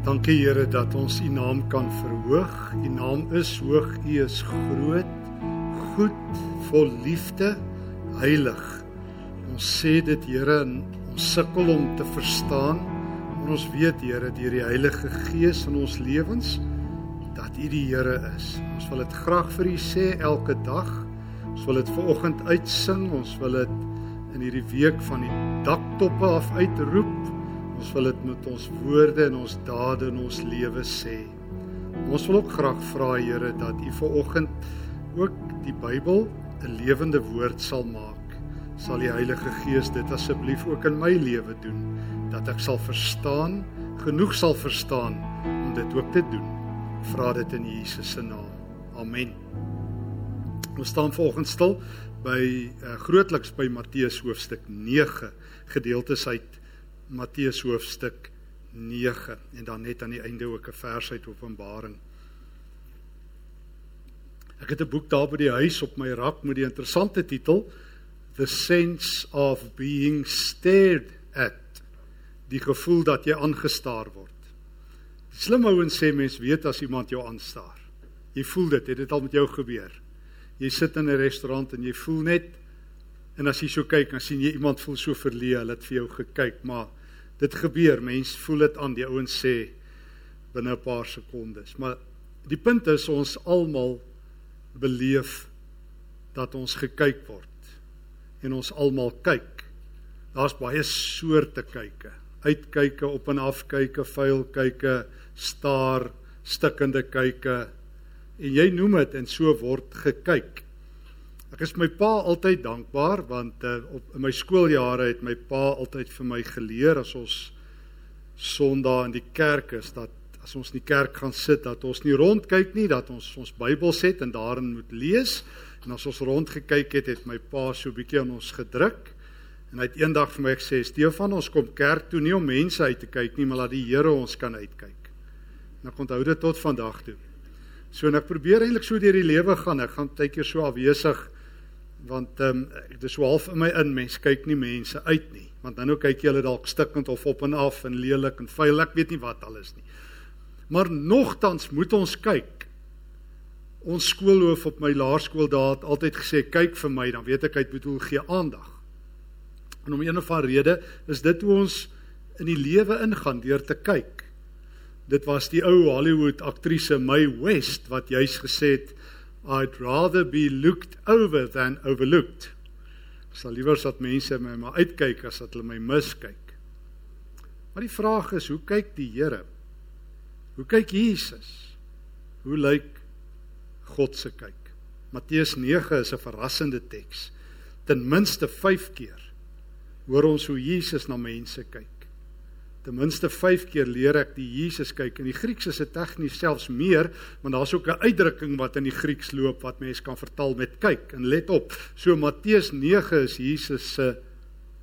Dankie Here dat ons U naam kan verhoog. U naam is hoog, U is groot, goed, vol liefde, heilig. Ons sê dit Here en ons sukkel om te verstaan. En ons weet Here deur die Heilige Gees in ons lewens dat U die Here is. Ons wil dit graag vir U sê elke dag. Ons wil dit ver oggend uitsing. Ons wil dit in hierdie week van die daktoppe af uitroep. Ons wil dit met ons woorde en ons dade in ons lewe sê. Ons wil ook graag vra Here dat U ver oggend ook die Bybel 'n lewende woord sal maak. Sal die Heilige Gees dit asseblief ook in my lewe doen dat ek sal verstaan, genoeg sal verstaan om dit ook te doen. Vra dit in Jesus se naam. Amen. Ons staan vanoggend stil by uh, grootliks by Matteus hoofstuk 9 gedeeltes uit Matteus hoofstuk 9 en dan net aan die einde ook 'n vers uit Openbaring. Ek het 'n boek daar by die huis op my rak met die interessante titel The Sense of Being Stared at. Die gevoel dat jy aangestaar word. Slim ouens sê mens weet as iemand jou aanstaar. Jy voel dit, het dit al met jou gebeur? Jy sit in 'n restaurant en jy voel net en as jy so kyk, dan sien jy iemand voel so verleë, hulle het vir jou gekyk, maar dit gebeur. Mense voel dit aan. Die ouens sê binne 'n paar sekondes. Maar die punt is ons almal beleef dat ons gekyk word en ons almal kyk. Daar's baie soorte kyke. Uitkyke, op en af kyke, vuil kyke, staar, stikkende kyke. En jy noem dit en so word gekyk. Ek is my pa altyd dankbaar want uh, op in my skooljare het my pa altyd vir my geleer as ons Sondag in die kerk is dat as ons in die kerk gaan sit dat ons nie rondkyk nie dat ons ons Bybel set en daarin moet lees en as ons rond gekyk het het my pa so 'n bietjie aan ons gedruk en hy het eendag vir my gesê Stefan ons kom kerk toe nie om mense uit te kyk nie maar dat die Here ons kan uitkyk. En ek onthou dit tot vandag toe. So en ek probeer eintlik so deur die lewe gaan ek gaan baie keer so afwesig want ehm um, dit is so half in my in mens kyk nie mense uit nie. Want dan nou kyk jy hulle dalk stikkend of op en af en lelik en vuil ek weet nie wat alles nie. Maar nogtans moet ons kyk. Ons skoolhoof op my laerskool daar het altyd gesê kyk vir my dan weet ek hy bedoel gee aandag. En om een of ander rede is dit hoe ons in die lewe ingaan deur te kyk. Dit was die ou Hollywood aktrise Mae West wat juis gesê het I'd rather be looked over than overlooked. Ek sal liewer dat mense my maar uitkyk as dat hulle my miskyk. Maar die vraag is, hoe kyk die Here? Hoe kyk Jesus? Hoe lyk God se kyk? Matteus 9 is 'n verrassende teks. Ten minste 5 keer hoor ons hoe Jesus na mense kyk. Ten minste 5 keer leer ek die Jesus kyk in die Grieks is dit tegnies selfs meer, want daar's ook 'n uitdrukking wat in die Grieks loop wat mense kan vertaal met kyk. En let op, so Matteus 9 is Jesus se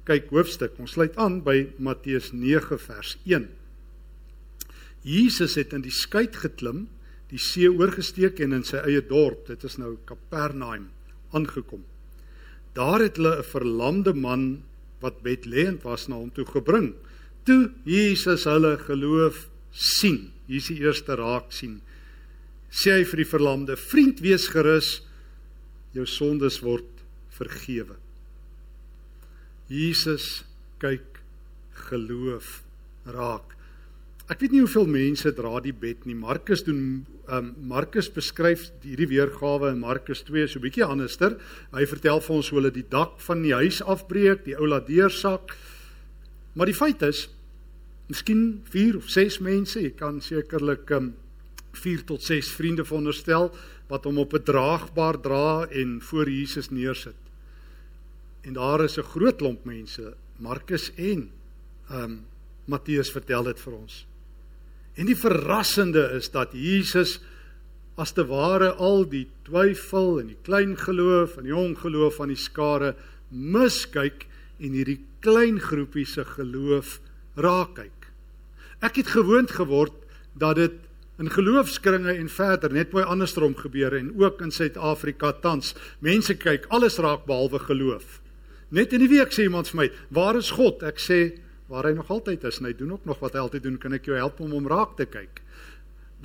kyk hoofstuk. Ons sluit aan by Matteus 9 vers 1. Jesus het in die skei geklim, die see oorgesteek en in sy eie dorp, dit is nou Kapernaum, aangekom. Daar het hulle 'n verlamde man wat bedlêend was na hom toe gebring toe Jesus hulle geloof sien. Hier is die eerste raak sien. Sê hy vir die verlamde: "Vriend, wees gerus, jou sondes word vergewe." Jesus kyk geloof raak. Ek weet nie hoeveel mense dra die bed nie. Markus doen um Markus beskryf hierdie weergawe in Markus 2 so bietjie anderster. Hy vertel vir ons hoe hulle die dak van die huis afbreek, die ou laat deursak. Maar die feit is Miskien 4 of 6 mense, jy kan sekerlik um, 4 tot 6 vriende veronderstel wat hom op 'n draagbaar dra en voor Jesus neersit. En daar is 'n groot klomp mense, Markus en ehm um, Matteus vertel dit vir ons. En die verrassende is dat Jesus as te ware al die twyfel en die klein geloof en die ongeloof van die skare miskyk en hierdie klein groepie se geloof raak kyk. Ek het gewoond geword dat dit in geloofskringe en verder net mooi andersom gebeur en ook in Suid-Afrika tans. Mense kyk alles raak behalwe geloof. Net in die week sê iemand vir my, "Waar is God?" Ek sê, waar hy nog altyd is en hy doen ook nog wat hy altyd doen. Kan ek jou help om hom raak te kyk?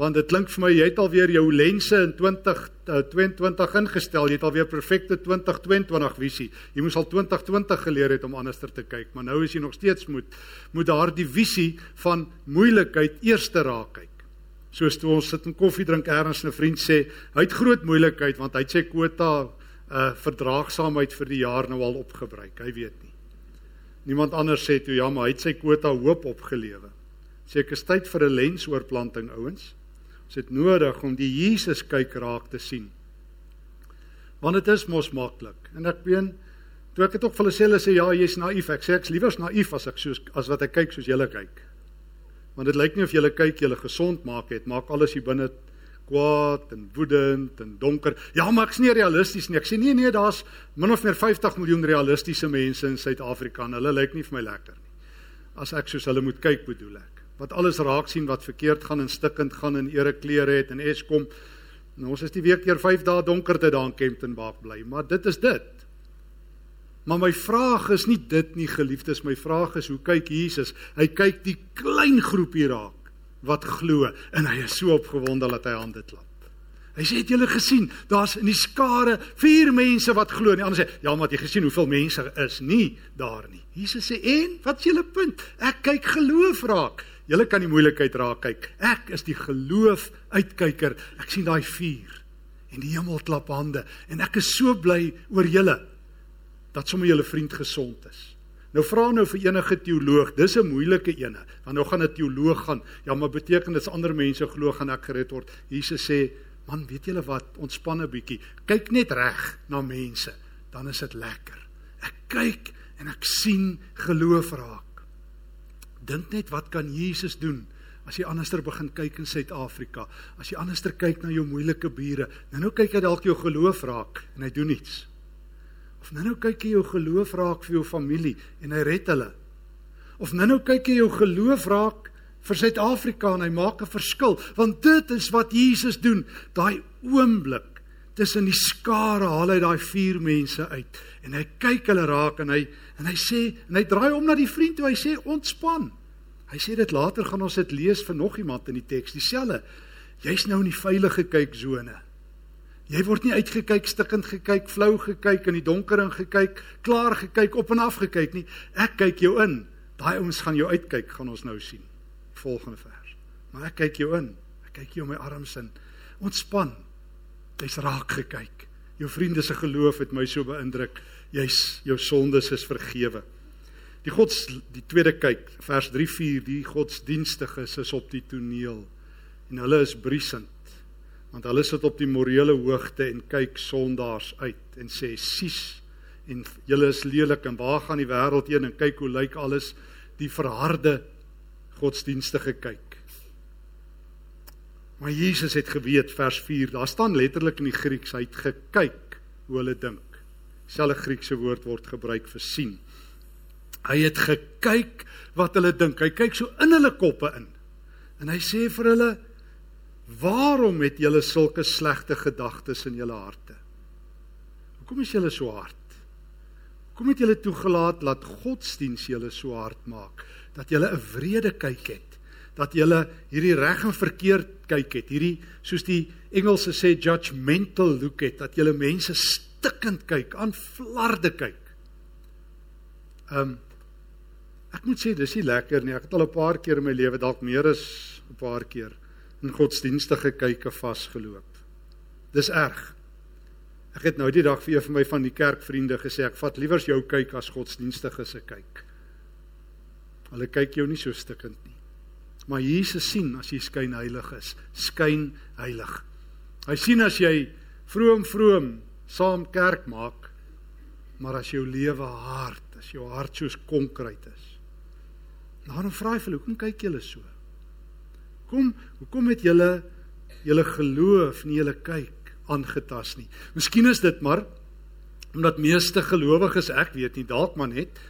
Want dit klink vir my jy het alweer jou lense in 2022 ingestel. Jy het alweer perfekte 2022 visie. Jy moes al 2020 geleer het om anderster te kyk, maar nou is jy nog steeds moet moet daardie visie van moeilikheid eers te raak kyk. Soos toe ons sit en koffie drink ergens 'n vriend sê, hy het groot moeilikheid want hy het sy kwota uh verdraagsaamheid vir die jaar nou al opgebruik. Hy weet nie. Niemand anders sê toe ja, maar hy het sy kwota hoop opgelewe. Ek is tyd vir 'n lensoorplanting ouens. Ons het nodig om die Jesus kyk raak te sien. Want dit is mos maklik. En ek weet toe ek dit ook vir hulle sê, hulle sê ja, jy's naïef. Ek sê ek's liewer naïef as ek soos as wat ek kyk soos julle kyk. Want dit lyk nie of julle kyk julle gesond maak het, maak alles hier binne kwaad en woedend en donker. Ja, maar ek's nie realisties nie. Ek sê nee nee, daar's min of meer 50 miljoen realistiese mense in Suid-Afrika en hulle lyk nie vir my lekker nie. As ek soos hulle moet kyk, bedoel ek. Wat alles raak sien wat verkeerd gaan en stikkend gaan en ere klere het en Eskom. Nou ons is die week keer 5 dae donkerte daar in Kempton Park bly, maar dit is dit. Maar my vraag is nie dit nie, geliefdes, my vraag is hoe kyk Jesus? Hy kyk die klein groepie raak wat glo en hy is so opgewonde dat hy hande klap. Hy sê het julle gesien, daar's in die skare vier mense wat glo. Die ander sê, ja, maar jy gesien hoeveel mense is nie daar nie. Jesus sê, "En wat is julle punt? Ek kyk geloof raak. Julle kan die moeilikheid raak kyk. Ek is die geloof uitkyker. Ek sien daai vuur en die hemel klap hande en ek is so bly oor julle dat sommer julle vriend gesond is." Nou vra nou vir enige teoloog, dis 'n moeilike ene. Want nou gaan 'n teoloog gaan, ja, maar beteken dit as ander mense glo gaan ek gered word? Jesus sê, man, weet julle wat? Ontspan 'n bietjie. Kyk net reg na mense, dan is dit lekker. Ek kyk en ek sien geloof raak. Dink net wat kan Jesus doen? As jy anderster begin kyk in Suid-Afrika, as jy anderster kyk na jou moeilike bure, nou nou kyk hy dalk jou geloof raak en hy doen niks. Of nou nou kyk jy jou geloof raak vir jou familie en hy red hulle. Of nou nou kyk jy jou geloof raak vir Suid-Afrika en hy maak 'n verskil, want dit is wat Jesus doen. Daai oomblik tussen die skare haal hy daai vier mense uit en hy kyk hulle raak en hy en hy sê en hy draai om na die vriend toe hy sê ontspan. Hy sê dit later gaan ons dit lees vir nog iemand in die teks dieselfde. Jy's nou in die veilige kyksone. Jy word nie uitgekyk, stikkend gekyk, flou gekyk in die donker ingekyk, klaar gekyk, op en af gekyk nie. Ek kyk jou in. Daai ouens gaan jou uitkyk, gaan ons nou sien. Volgende vers. Maar ek kyk jou in. Ek kyk jou my arms in. Ontspan. Jy's raak gekyk. Jou vriende se geloof het my so beïndruk. Jy's jou sondes is vergewe. Die Gods die tweede kyk, vers 3 4, die godsdienstiges is op die toneel en hulle is briesend want hulle sit op die morele hoogte en kyk sondaars uit en sê sies en julle is lelik en waar gaan die wêreld heen en kyk hoe lyk alles die verharde godsdienstige kyk. Maar Jesus het geweet vers 4 daar staan letterlik in die Grieks hy het gekyk hoe hulle dink. Selfe Griekse woord word gebruik vir sien. Hy het gekyk wat hulle dink. Hy kyk so in hulle koppe in. En hy sê vir hulle Waarom het julle sulke slegte gedagtes in julle harte? Hoekom is julle so hard? Hoekom het julle toegelaat dat godsdiens julle so hard maak dat julle 'n wrede kyk het? Dat julle hierdie reg en verkeerd kyk het, hierdie soos die Engelse sê judgmental look het, dat julle mense stikkend kyk, aan flarde kyk. Um, ek moet sê dis nie lekker nie. Ek het al 'n paar keer in my lewe dalk meer as 'n paar keer in godsdienstige kyke vasgeloop. Dis erg. Ek het nou die dag vir een van my van die kerkvriende gesê ek vat liewer jou kyk as godsdienstige se kyk. Hulle kyk jou nie so stikkend nie. Maar Jesus sien as jy skyn heilig is, skyn heilig. Hy sien as jy vroom vroom saam kerk maak, maar as jou lewe hard, as jou hart soos konkreet is. Dan vra hy vir hulle, hoekom kyk julle so? Hoekom hoekom het julle julle geloof nie julle kyk aangetas nie? Miskien is dit maar omdat meeste gelowiges, ek weet nie, dalk maar net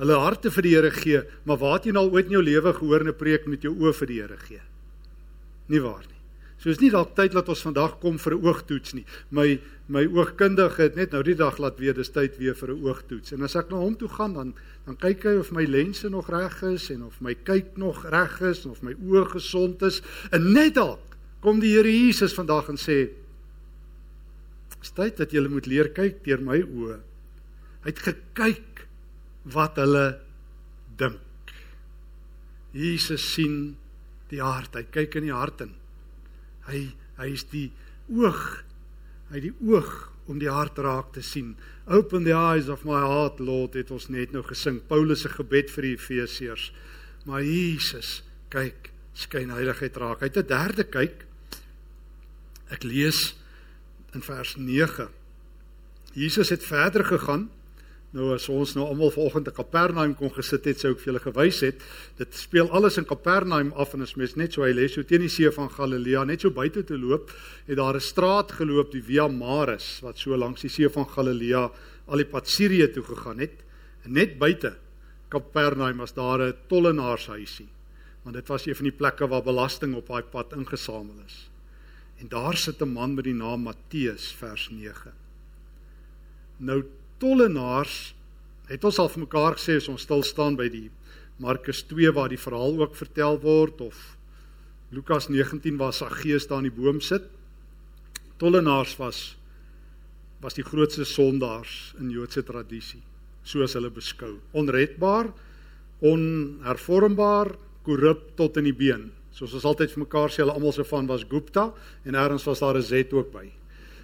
hulle harte vir die Here gee, maar waar het jy nou ooit in jou lewe gehoor 'n preek met jou oë vir die Here gee? Nie waar nie. So is nie dalk tyd dat ons vandag kom vir 'n oogtoets nie. My my oogkundige het net nou die dag laat weet dis tyd weer vir 'n oogtoets. En as ek na hom toe gaan dan dan kyk hy of my lense nog reg is en of my kyk nog reg is en of my oë gesond is. En net dalk kom die Here Jesus vandag en sê: "Dis tyd dat jy moet leer kyk deur my oë." Hy het gekyk wat hulle dink. Jesus sien die hart. Hy kyk in die hart in. Hy hy is die oog. Hy die oog om die hart raak te sien. Open the eyes of my heart, Lord, het ons net nou gesing. Paulus se gebed vir die Efesiërs. Maar Jesus kyk skyn heiligheid raak. Hy het 'n derde kyk. Ek lees in vers 9. Jesus het verder gegaan Nou as ons nou almal vanoggend in Kapernaum kon gesit het, sou ek vir julle gewys het, dit speel alles in Kapernaum af en as mens net so hy lê so teen die see van Galilea, net so buite te loop, het daar 'n straat geloop, die Via Maris, wat so langs die see van Galilea al die pad Sirië toe gegaan het. En net buite Kapernaum was daar 'n tollenaarshuisie, want dit was een van die plekke waar belasting op daai pad ingesamel is. En daar sit 'n man met die naam Matteus, vers 9. Nou tollenaars het ons al vir mekaar gesê as ons stil staan by die Markus 2 waar die verhaal ook vertel word of Lukas 19 waar Saggeus daar in die boom sit. Tollenaars was was die grootste sondaars in Joodse tradisie, soos hulle beskou. Onredbaar, onhervormbaar, korrup tot in die been. Soos ons altyd vir mekaar sê, hulle almal se van was Gupta en eers was daar 'n Z ook by.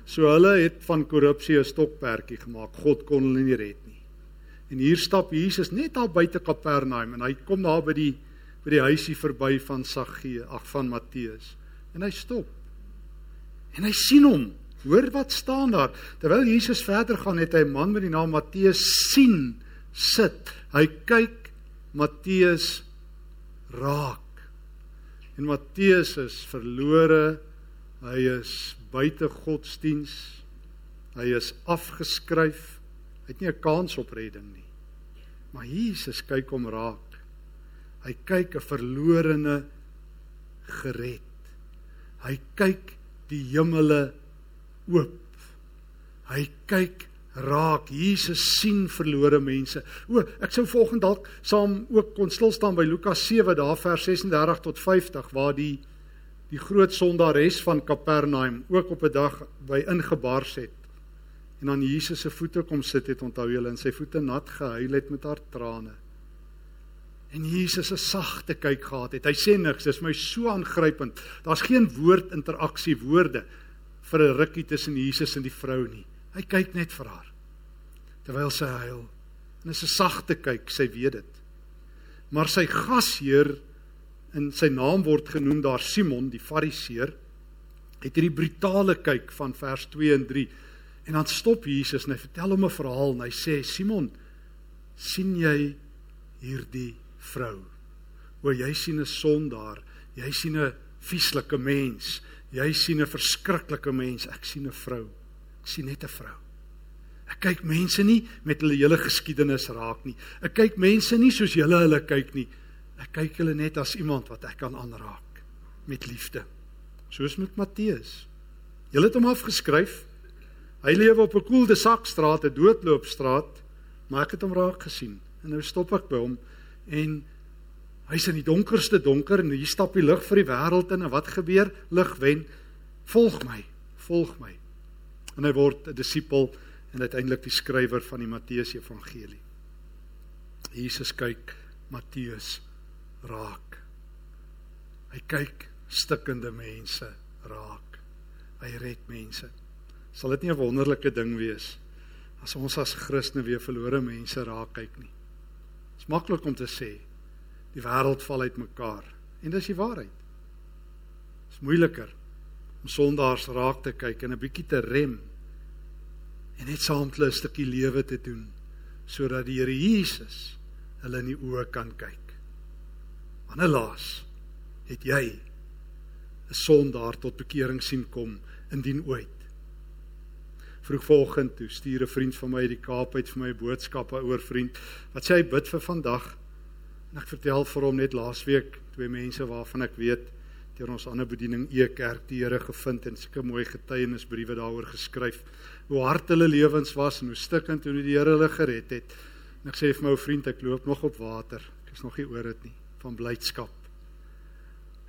So hulle het van korrupsie 'n stokperdjie gemaak. God kon hulle nie red nie. En hier stap Jesus net daar buite Kapernaum en hy kom daar by die by die huisie verby van Sagge, ag van Matteus. En hy stop. En hy sien hom. Hoor wat staan daar? Terwyl Jesus verder gaan, het hy 'n man met die naam Matteus sien sit. Hy kyk Matteus raak. En Matteus is verlore. Hy is buite godsdiens. Hy is afgeskryf. Hy het nie 'n kans op redding nie. Maar Jesus kyk hom raak. Hy kyk 'n verlorene gered. Hy kyk die hemele oop. Hy kyk raak. Jesus sien verlore mense. O, ek sou volgende dalk saam ook kon stil staan by Lukas 7 daar vers 36 tot 50 waar die die groot sondares van Kapernaum ook op 'n dag by ingebars het en aan Jesus se voete kom sit het onthou julle en sy voete nat gehuil het met haar trane. En Jesus 'n sagte kyk gehad het. Hy sê niks, dis my so aangrypend. Daar's geen woord interaksie woorde vir 'n rukkie tussen Jesus en die vrou nie. Hy kyk net vir haar terwyl sy huil. En dis 'n sagte kyk, sy weet dit. Maar sy gasheer in sy naam word genoem daar Simon die Fariseer het hierdie brutale kyk van vers 2 en 3 en dan stop Jesus en hy vertel hom 'n verhaal en hy sê Simon sien jy hierdie vrou? O jy sien 'n sondaar jy sien 'n vieslike mens jy sien 'n verskriklike mens ek sien 'n vrou ek sien net 'n vrou. Ek kyk mense nie met hulle hele geskiedenis raak nie. Ek kyk mense nie soos julle hulle kyk nie Ek kyk hulle net as iemand wat ek kan aanraak met liefde. Soos met Matteus. Jy het hom afgeskryf. Hy lewe op 'n koelde sakstraat, 'n doodloopstraat, maar ek het hom raak gesien. En nou stop ek by hom en hy's in die donkerste donker en hier stap die lig vir die wêreld in en wat gebeur? Lig wen. Volg my, volg my. En hy word 'n disipel en uiteindelik die skrywer van die Matteus Evangelie. Jesus kyk Matteus raak. Hy kyk stikkende mense raak. Hy red mense. Sal dit nie 'n wonderlike ding wees as ons as Christene weer verlore mense raak kyk nie? Dit is maklik om te sê die wêreld val uitmekaar en dis die waarheid. Dit is moeiliker om sondaars raak te kyk en 'n bietjie te rem en net saam met hulle 'n stukkie lewe te doen sodat die Here Jesus hulle in die oë kan kyk. Wanneer laas het jy 'n sondaar tot bekering sien kom indien ooit? Vroegvanoggend toe stuur 'n vriend van my uit die Kaap uit vir my boodskappe oor vriend wat sê hy bid vir vandag. En ek vertel vir hom net laasweek twee mense waarvan ek weet deur ons ander bediening E Kerk die Here gevind en sulke mooi getuienisbriewe daaroor geskryf hoe hard hulle lewens was en hoe stikkend hoe die Here hulle gered het. En ek sê vir my ou vriend, ek loop nog op water. Ek is nog nie oor dit nie van blydskap.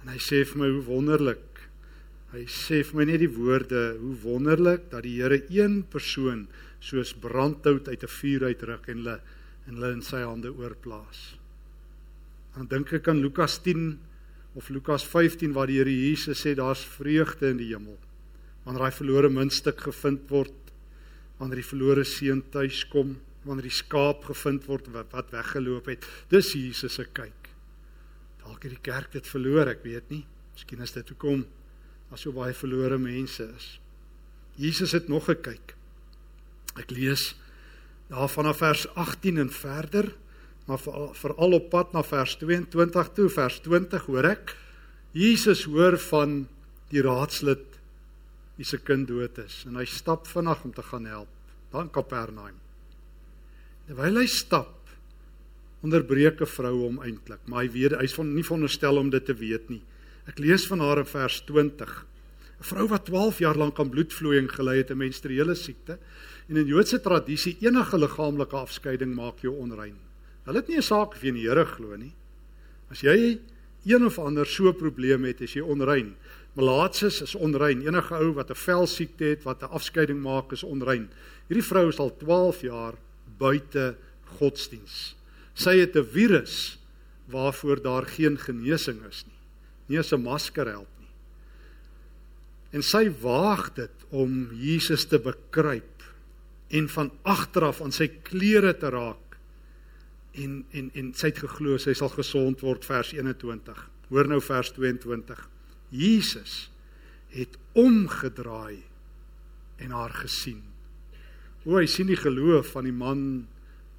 En hy sê vir my hoe wonderlik. Hy sê vir my net die woorde hoe wonderlik dat die Here een persoon soos brandhout uit 'n vuur uitruk en hulle en hulle in sy hande oorplaas. Dan dink ek aan Lukas 10 of Lukas 15 waar die Here Jesus sê daar's vreugde in die hemel wanneer daai verlore muntstuk gevind word, wanneer die verlore seun tuis kom, wanneer die skaap gevind word wat, wat weggeloop het. Dis Jesus se kyk. Dalk het die kerk dit verloor, ek weet nie. Miskien is dit hoekom daar so baie verlore mense is. Jesus het nog gekyk. Ek lees daar vanaf vers 18 en verder, maar veral op pad na vers 22 toe, vers 20 hoor ek Jesus hoor van die raadslid wie se kind dood is en hy stap vinnig om te gaan help dan Kapernaum. Terwyl hy stap onderbreek 'n vrou hom eintlik, maar hy weet hy's van nie veronderstel om dit te weet nie. Ek lees van haar in vers 20. 'n Vrou wat 12 jaar lank aan bloedvloeiing gely het, 'n menstruele siekte, en in Joodse tradisie enige liggaamlike afskeiding maak jou onrein. Hulle het nie 'n saak of jy in die Here glo nie. As jy een of ander so probleem het, is jy onrein. Malaatses is onrein. Enige ou wat 'n velsiekte het, wat 'n afskeiding maak, is onrein. Hierdie vrou is al 12 jaar buite godsdiens. Sy het 'n virus waarvoor daar geen genesing is nie. Nie as 'n masker help nie. En sy waag dit om Jesus te bekruip en van agteraf aan sy klere te raak en en en sy het geglo sy sal gesond word vers 21. Hoor nou vers 22. Jesus het omgedraai en haar gesien. O, hy sien die geloof van die man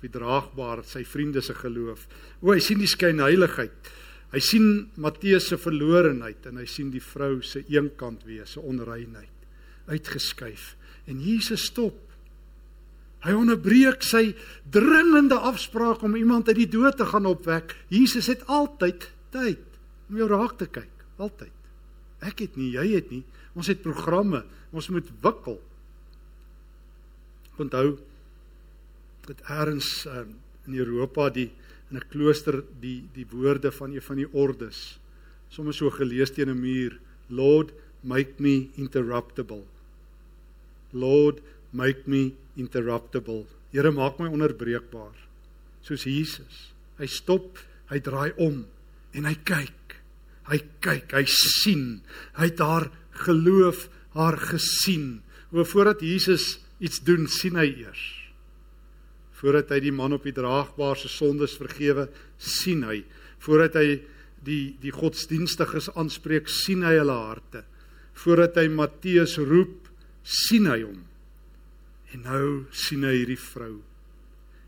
bedraagbaar, sy vriende se geloof. O, hy sien die skynheiligheid. Hy sien Matteus se verlorenheid en hy sien die vrou se eenkant wees, se onreinheid uitgeskuif. En Jesus stop Hy onderbreek sy dringende afspraak om iemand uit die dood te gaan opwek. Jesus het altyd tyd om jou raak te kyk, altyd. Ek het nie, jy het nie. Ons het programme, ons moet wikkel. Onthou dat eers um, in Europa die in 'n klooster die die woorde van een van die ordes sommer so gelees teen 'n muur, Lord, make me interruptible. Lord, make me interruptible. Here maak my ononderbreekbaar. Soos Jesus. Hy stop, hy draai om en hy kyk. Hy kyk, hy sien. Hy het haar geloof, haar gesien. O voordat Jesus iets doen, sien hy eers. Voordat hy die man op die draagbaar se sondes vergewe, sien hy. Voordat hy die die godsdienstiges aanspreek, sien hy hulle harte. Voordat hy Matteus roep, sien hy hom. En nou sien hy hierdie vrou.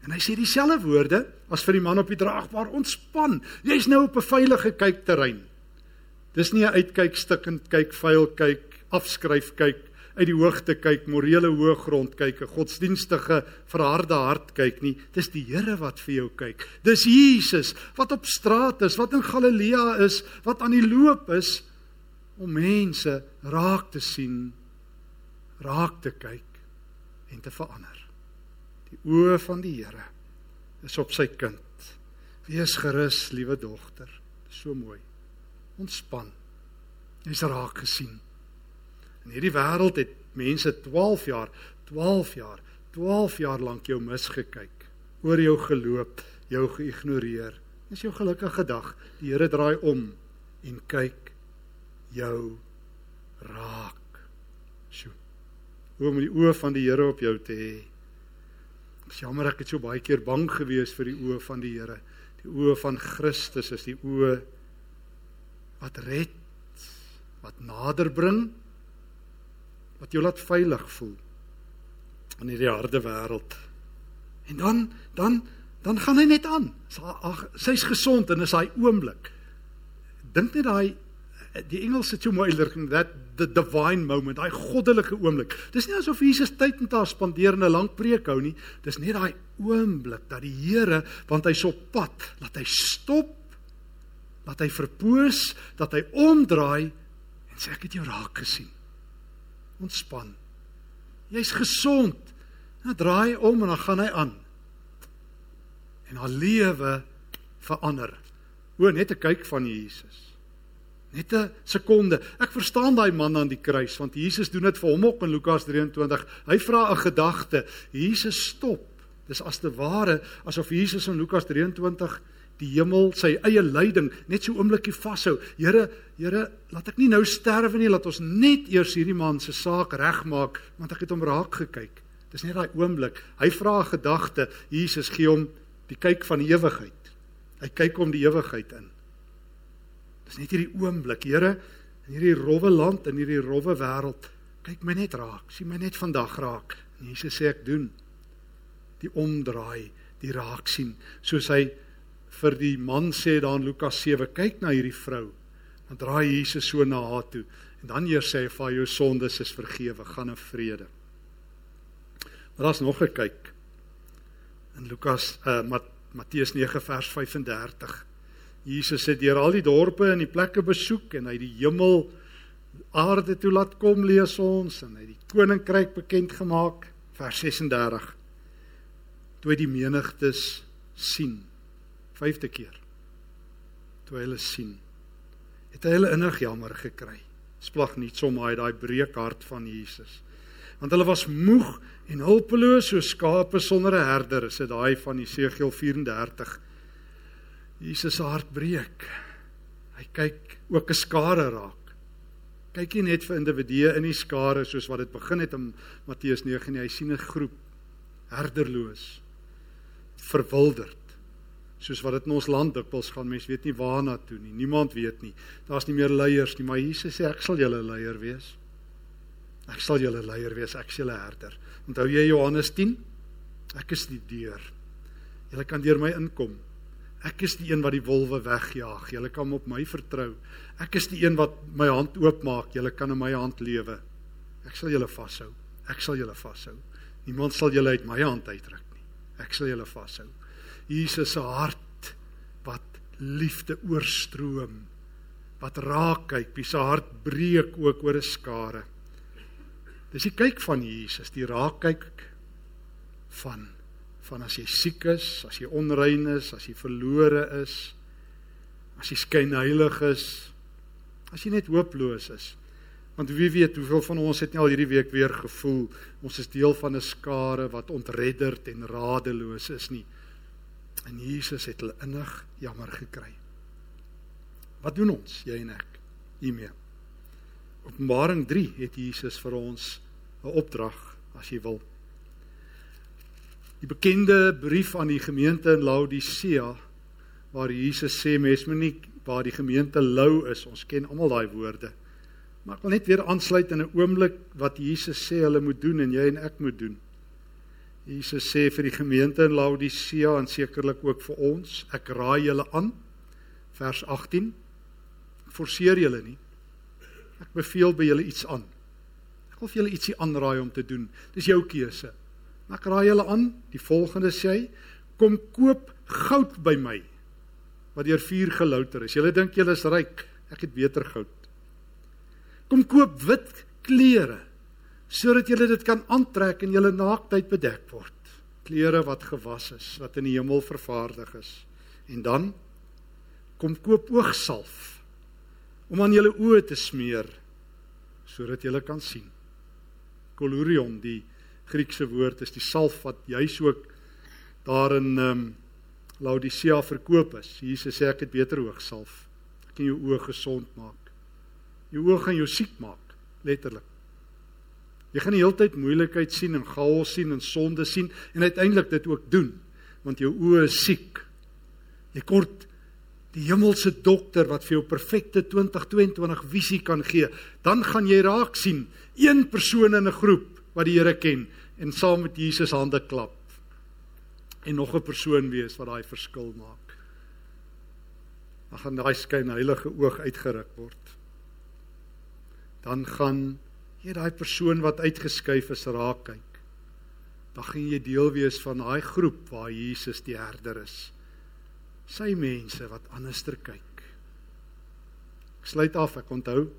En hy sê dieselfde woorde as vir die man op die draagbaar: "Ontspan. Jy's nou op 'n veilige kykterrein." Dis nie 'n uitkyk stikkend kyk, vuil kyk, afskryf kyk, uit die hoogte kyk, morele hoëgrond kyk, 'n godsdienstige verharde hart kyk nie. Dis die Here wat vir jou kyk. Dis Jesus wat op straat is, wat in Galilea is, wat aan die loop is om mense raak te sien, raak te kyk en te verander. Die oë van die Here is op sy kind. Wees gerus, liewe dogter. So mooi. Ontspan. Jy's raak gesien. In hierdie wêreld het mense 12 jaar, 12 jaar, 12 jaar lank jou misgekyk, oor jou geloop, jou geïgnoreer. Dis jou gelukkige dag. Die Here draai om en kyk jou raak. Sjoe om die oë van die Here op jou te hê. Ek jammer ek het so baie keer bang gewees vir die oë van die Here. Die oë van Christus is die oë wat red, wat nader bring, wat jou laat veilig voel in hierdie harde wêreld. En dan dan dan gaan hy net aan. Sy's gesond en is daai oomblik. Dink net daai die Engels het so mooi uitdrukking that the divine moment, daai goddelike oomblik. Dis nie asof Jesus tyd met haar spandeer en 'n lang preek hou nie. Dis net daai oomblik dat die Here, want hy's op pad, laat hy stop. dat hy verpoos, dat hy omdraai en sê ek het jou raak gesien. Ontspan. Jy's gesond. Nou draai om en dan gaan hy aan. En haar lewe verander. O, net 'n kyk van Jesus. Net 'n sekonde. Ek verstaan daai man aan die kruis want Jesus doen dit vir hom ook in Lukas 23. Hy vra 'n gedagte. Jesus stop. Dis as te ware asof Jesus in Lukas 23 die hemel sy eie lyding net so oomblikie vashou. Here, Here, laat ek nie nou sterwe nie, laat ons net eers hierdie man se saak regmaak want ek het hom raak gekyk. Dis net daai oomblik. Hy vra 'n gedagte. Jesus gee hom die kyk van die ewigheid. Hy kyk hom die ewigheid in. Dis net hierdie oomblik, Here, in hierdie rowwe land en hierdie rowwe wêreld, kyk my net raak. Sien my net vandag raak. En Jesus sê ek doen die omdraai, die raak sien, soos hy vir die man sê daar in Lukas 7, kyk na hierdie vrou. Dan draai Jesus so na haar toe en dan eers sê hy vir jou sondes is vergewe, gaan in vrede. Maar daar's nog 'n kyk. In Lukas uh Matteus 9 vers 35 Jesus het deur al die dorpe en die plekke besoek en hy die hemel aarde toe laat kom lees ons en hy die koninkryk bekend gemaak vers 36 toe hy die menigtes sien vyfde keer toe hy hulle sien het hy hulle innig jammer gekry splag nie sommer hy daai breekhart van Jesus want hulle was moeg en hulpeloos so skape sonder 'n herder is dit daai van Jesegiel 34 Jesus se hart breek. Hy kyk ook 'n skare raak. Kyk nie net vir individue in die skare soos wat dit begin het in Matteus 9 nie. Hy sien 'n groep herderloos, verwilderd. Soos wat dit in ons land dikwels gaan, mense weet nie waarna toe nie. Niemand weet nie. Daar's nie meer leiers nie, maar Jesus sê ek sal julle leier wees. Ek sal julle leier wees, ek is julle herder. Onthou jy Johannes 10? Ek is die deur. Julle kan deur my inkom. Ek is die een wat die wolwe wegjaag. Julle kan op my vertrou. Ek is die een wat my hand oopmaak. Julle kan in my hand lewe. Ek sal julle vashou. Ek sal julle vashou. Niemand sal julle uit my hand uitruk nie. Ek sal julle vashou. Jesus se hart wat liefde oorstroom. Wat raak kyk, wie se hart breek ook oor 'n skare. Dis die kyk van Jesus, die raak kyk van van as jy siek is, as jy onrein is, as jy verlore is, as jy skynheilig is, as jy net hooploos is. Want wie weet hoeveel van ons het nie al hierdie week weer gevoel ons is deel van 'n skare wat ontredderd en radeloos is nie. En Jesus het hulle innig jammer gekry. Wat doen ons, jy en ek, hiermee? Openbaring 3 het Jesus vir ons 'n opdrag as jy wil die bekende brief aan die gemeente in Laodicea waar Jesus sê mens moet nie waar die gemeente lou is. Ons ken almal daai woorde. Maar ek wil net weer aansluit in 'n oomblik wat Jesus sê hulle moet doen en jy en ek moet doen. Jesus sê vir die gemeente in Laodicea en sekerlik ook vir ons, ek raai julle aan vers 18. Forceer julle nie. Ek beveel by julle iets aan. Ek wil vir julle ietsie aanraai om te doen. Dis jou keuse. Ek raai julle aan, die volgende sê hy, kom koop goud by my wat deur vuur gelouter is. Julle dink julle is ryk, ek het beter goud. Kom koop wit klere sodat julle dit kan aantrek en julle naaktheid bedek word. Klere wat gewas is, wat in die hemel vervaardig is. En dan kom koop oogsalf om aan julle oë te smeer sodat julle kan sien. Colurion die Griekse woord is die salf wat juis ook daar in ehm um, Laodicea verkoop is. Jesus sê ek het beter oogsalf. Ek kan jou oë gesond maak. Jou oë gaan jou siek maak, letterlik. Jy gaan die hele tyd moeilikheid sien en chaos sien en sonde sien en uiteindelik dit ook doen want jou oë is siek. Jy kort die hemelse dokter wat vir jou perfekte 2022 visie kan gee. Dan gaan jy raak sien een persoon in 'n groep wat die Here ken en saam met Jesus hande klap en nog 'n persoon wees wat daai verskil maak. Dan gaan daai skyn heilige oog uitgeruk word. Dan gaan jy daai persoon wat uitgeskuif is raak kyk. Dan gaan jy deel wees van daai groep waar Jesus die herder is. Sy mense wat anderster kyk. Ek sluit af, ek onthou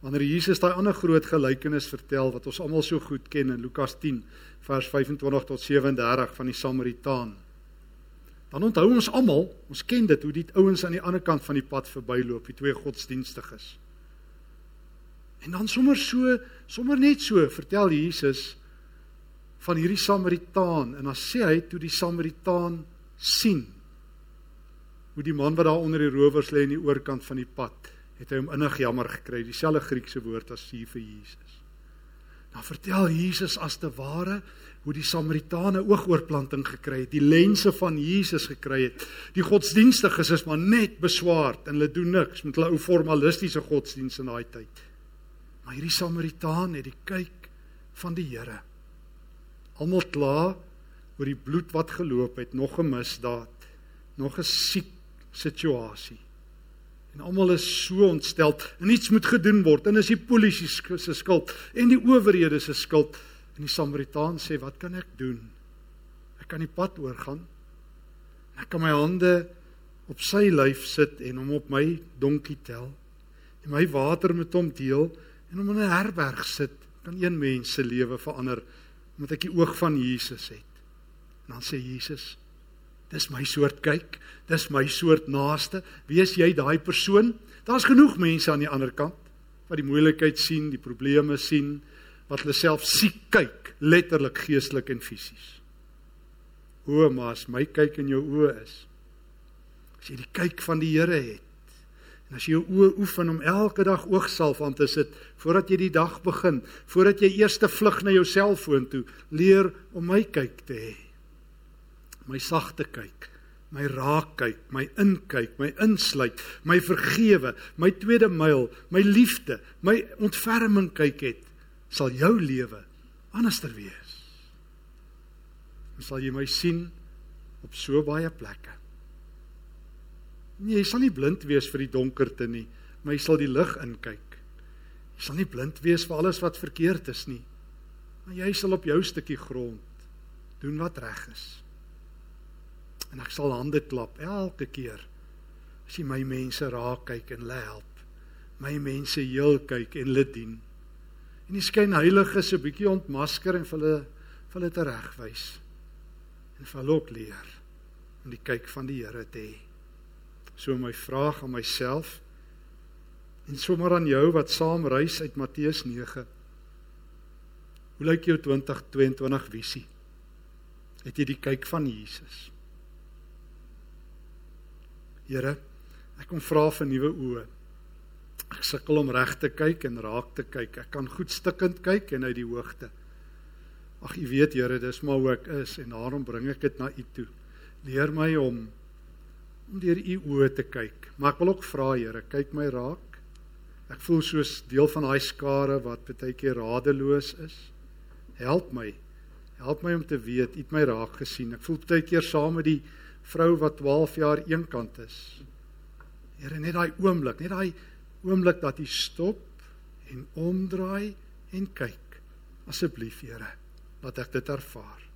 wanneer Jesus daai ander groot gelykenis vertel wat ons almal so goed ken in Lukas 10 vers 25 tot 37 van die Samaritaan. Dan onthou ons almal, ons ken dit hoe die ouens aan die ander kant van die pad verbyloop, die twee godsdienstiges. En dan sommer so, sommer net so, vertel Jesus van hierdie Samaritaan en dan sê hy toe die Samaritaan sien hoe die man wat daar onder die rowers lê aan die oorkant van die pad, het hy hom innig jammer gekry, dieselfde Griekse woord as hier vir Jesus. Dan vertel Jesus as te ware hoe die Samaritane oogoorplanting gekry het, die lense van Jesus gekry het. Die godsdienstiges is maar net beswaard en hulle doen niks met hulle ou formalistiese godsdienst in daai tyd. Maar hierdie Samaritaan het die kyk van die Here. Almal kla oor die bloed wat geloop het, nog 'n misdaad, nog 'n siek situasie. En almal is so ontstel en iets moet gedoen word en is die polisie se skuld en die owerhede se skuld. En die Samaritaan sê, "Wat kan ek doen? Ek kan die pad oorgaan. Ek kan my hande op sy lyf sit en hom op my donkie tel en my water met hom deel en hom in 'n herberg sit. Kan een mens se lewe verander omdat ek die oog van Jesus het." En dan sê Jesus, Dis my soort kyk, dis my soort naaste. Wees jy daai persoon? Daar's genoeg mense aan die ander kant wat die moeilikheid sien, die probleme sien, wat hulle self siek kyk, letterlik geestelik en fisies. O, maar as my kyk in jou oë is, as jy die kyk van die Here het, en as jy jou oë oefen om elke dag oogsalf aan te sit voordat jy die dag begin, voordat jy eers te vlug na jou selfoon toe, leer om my kyk te hê my sagte kyk, my raak kyk, my inkyk, my insluit, my vergewe, my tweede myl, my liefde, my ontferming kyk het, sal jou lewe anderster wees. En sal jy my sien op so baie plekke. Nee, jy sal nie blind wees vir die donkerte nie, maar jy sal die lig inkyk. Jy sal nie blind wees vir alles wat verkeerd is nie. Maar jy sal op jou stukkie grond doen wat reg is en ek sal hande klap elke keer as jy my mense raak kyk en hulle help my mense heel kyk en hulle dien en die skyn heiliges 'n bietjie ontmasker en vir hulle vir hulle teregwys en vir hulle ook leer om die kyk van die Here te hê so my vraag aan myself en sommer aan jou wat saam reis uit Matteus 9 hoe lyk jou 2022 visie het jy die kyk van Jesus Here, ek kom vra vir nuwe oë. Ek sukkel om reg te kyk en raak te kyk. Ek kan goed stikkend kyk en uit die hoogte. Ag, U weet Here, dis maar hoe ek is en daarom bring ek dit na U toe. Leer my om om deur U oë te kyk. Maar ek wil ook vra Here, kyk my raak. Ek voel soos deel van daai skare wat baie keer radeloos is. Help my. Help my om te weet U het my raak gesien. Ek voel baie keer saam met die vrou wat 12 jaar eenkant is. Here, net daai oomblik, net daai oomblik dat jy stop en omdraai en kyk. Asseblief, Here, laat ek dit ervaar.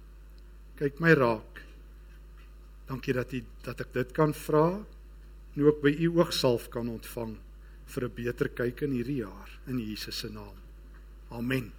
Kyk my raak. Dankie dat jy dat ek dit kan vra en ook by u oogsalf kan ontvang vir 'n beter kyk in hierdie jaar in Jesus se naam. Amen.